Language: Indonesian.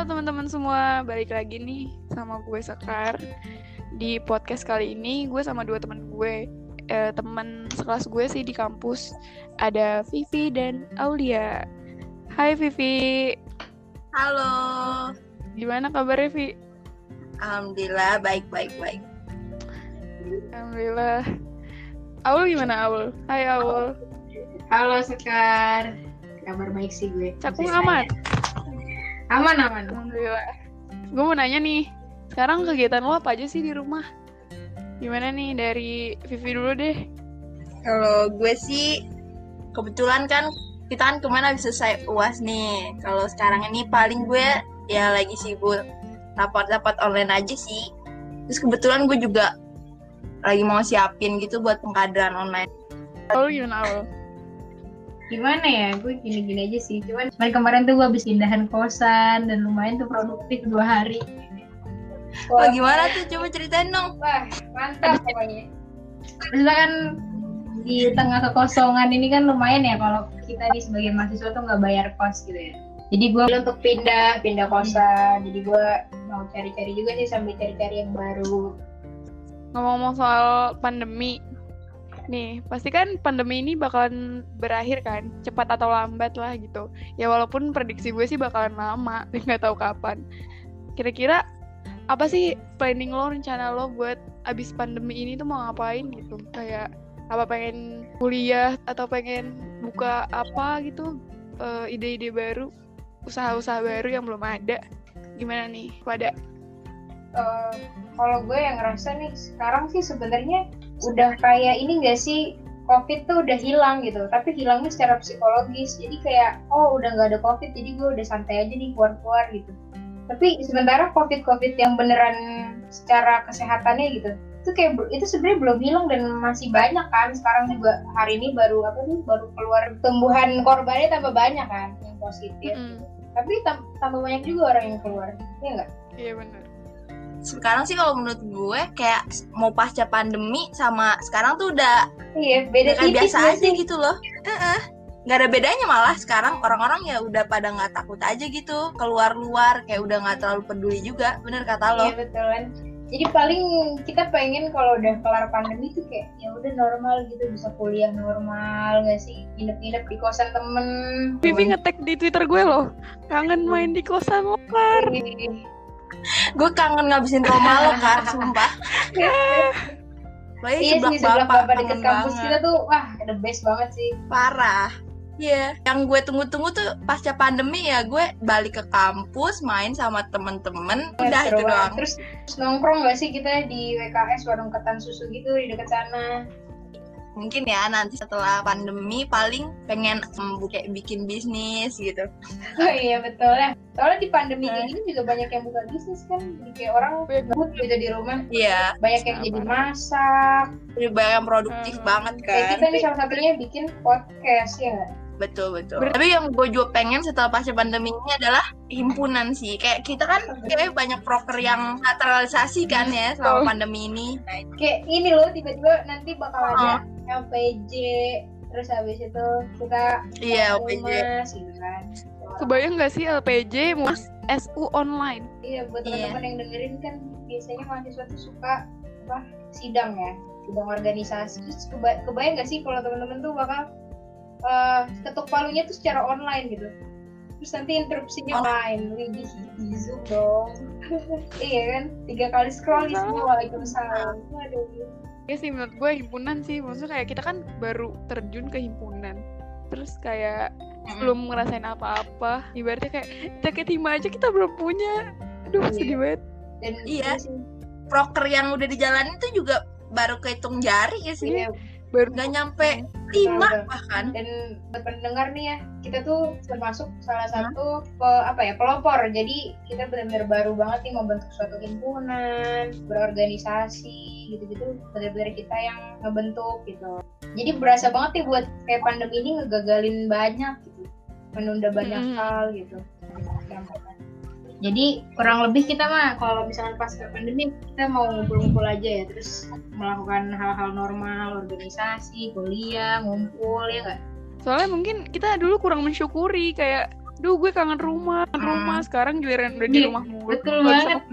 Halo teman-teman semua, balik lagi nih sama gue Sekar Di podcast kali ini gue sama dua teman gue eh, Teman sekelas gue sih di kampus Ada Vivi dan Aulia Hai Vivi Halo. Gimana kabarnya Vi? Alhamdulillah baik baik baik. Alhamdulillah Aul gimana Aul? Hai Aul Halo Sekar, kabar baik sih gue. Cakung amat saya. Aman aman. Alhamdulillah Gue mau nanya nih Sekarang kegiatan lo apa aja sih di rumah? Gimana nih dari Vivi dulu deh Kalau gue sih kebetulan kan kita kan ke mana bisa selesai uas nih. Kalau sekarang ini paling gue ya lagi sibuk rapat-rapat online aja sih. Terus kebetulan gue juga lagi mau siapin gitu buat pengkaderan online. Aul gimana Aul? Gimana ya, gue gini-gini aja sih. Cuman kemarin kemarin tuh gue habis pindahan kosan dan lumayan tuh produktif dua hari. Wah, gimana tuh? Coba ceritain dong. Wah, mantap pokoknya. Kan di tengah kekosongan ini kan lumayan ya kalau kita nih sebagai mahasiswa tuh nggak bayar kos gitu ya. Jadi gue untuk pindah, pindah kosan. Jadi gue mau cari-cari juga sih sambil cari-cari yang baru. ngomong-ngomong soal pandemi nih pasti kan pandemi ini bakalan berakhir kan? Cepat atau lambat lah gitu. Ya walaupun prediksi gue sih bakalan lama nggak tahu kapan. Kira-kira apa sih planning lo rencana lo buat abis pandemi ini tuh mau ngapain gitu? Kayak apa pengen kuliah atau pengen buka apa gitu? Eh, ide-ide baru usaha-usaha baru yang belum ada? Gimana nih pada Eh, kalau gue yang ngerasa nih sekarang sih sebenarnya udah kayak ini gak sih covid tuh udah hilang gitu. Tapi hilangnya secara psikologis. Jadi kayak oh udah nggak ada covid jadi gue udah santai aja nih keluar-keluar gitu. Tapi sementara covid covid yang beneran secara kesehatannya gitu itu kayak itu sebenarnya belum hilang dan masih banyak kan. Sekarang juga hari ini baru apa nih baru keluar tumbuhan korbannya tambah banyak kan yang positif. Mm-mm. gitu. tapi tam- tambah banyak juga orang yang keluar ya nggak? Iya benar Sekarang sih kalau menurut gue kayak mau pasca pandemi sama sekarang tuh udah iya beda kayak tipis biasa aja sih? gitu loh Heeh. nggak ada bedanya malah sekarang orang-orang ya udah pada nggak takut aja gitu keluar-luar kayak udah nggak terlalu peduli juga bener kata lo Iya betul kan. Jadi paling kita pengen kalau udah kelar pandemi tuh kayak ya udah normal gitu bisa kuliah normal nggak sih nginep-nginep di kosan temen. Vivi ngetek di Twitter gue loh kangen main di kosan lo Kar. Gue kangen ngabisin Roma lo kan sumpah Iya sebelah sih sebelah bapak, bapak deket kampus banget. kita tuh wah the best banget sih. parah Iya, yang gue tunggu-tunggu tuh pasca pandemi ya gue balik ke kampus main sama temen-temen udah Seru itu doang Terus terus nongkrong nggak sih kita di WKS warung ketan susu gitu di dekat sana. Mungkin ya nanti setelah pandemi paling pengen buka bikin bisnis gitu Oh iya betul ya. Soalnya di pandemi kayak gini juga banyak yang buka bisnis kan. Jadi kayak orang Iya. gabut gitu di rumah. iya Banyak yang jadi masak. banyak yang produktif Hmm. banget Kayak kan kita nih salah satunya bikin podcast ya? Betul betul Ber- tapi yang gue juga pengen setelah pasca pandemi ini adalah himpunan sih kayak kita kan kayak banyak proker yang naturalisasi kan ya selama Oh. pandemi ini kayak ini loh tiba-tiba nanti bakal Oh. ada LPJ terus habis itu kita iya humas, gitu kan Kebayang gak sih LPJ mas SU online? iya buat Iya. teman-teman yang dengerin kan biasanya mahasiswa tuh suka apa sidang ya sidang organisasi terus keba- kebayang gak sih kalau teman-teman tuh bakal eh, ketuk palunya tuh secara online gitu. Terus nanti interupsinya online. Widih di zoom dong. Iya kan? Tiga kali scroll di semua waalaikumsalam. Waduh. Ya sih menurut gue himpunan sih. Maksudnya kayak kita kan baru terjun ke himpunan. Terus kayak belum ngerasain apa-apa. Ibaratnya kayak jaket hima aja kita belum punya. Aduh Iya. sedih banget. Dan Iya. sih. Proker yang udah dijalanin tuh juga baru kehitung jari ya sih. Iya. Baru nggak nyampe lima bahkan. Dan buat pendengar nih ya kita tuh termasuk salah Hmm. satu pe- apa ya pelopor. Jadi kita benar-benar baru banget nih membentuk suatu himpunan berorganisasi gitu-gitu. Benar-benar kita yang ngebentuk gitu. Jadi berasa banget nih buat kayak pandemi ini ngegagalin banyak gitu. Menunda banyak Mm-mm. hal gitu jadi kurang lebih kita mah kalau misalkan pas ke pandemi kita mau ngumpul-ngumpul aja ya terus melakukan hal-hal normal organisasi kuliah ngumpul ya nggak Soalnya mungkin kita dulu kurang mensyukuri Kayak duh gue kangen rumah kangen Hmm. rumah sekarang giliran udah di Iya, rumah mulu betul banget.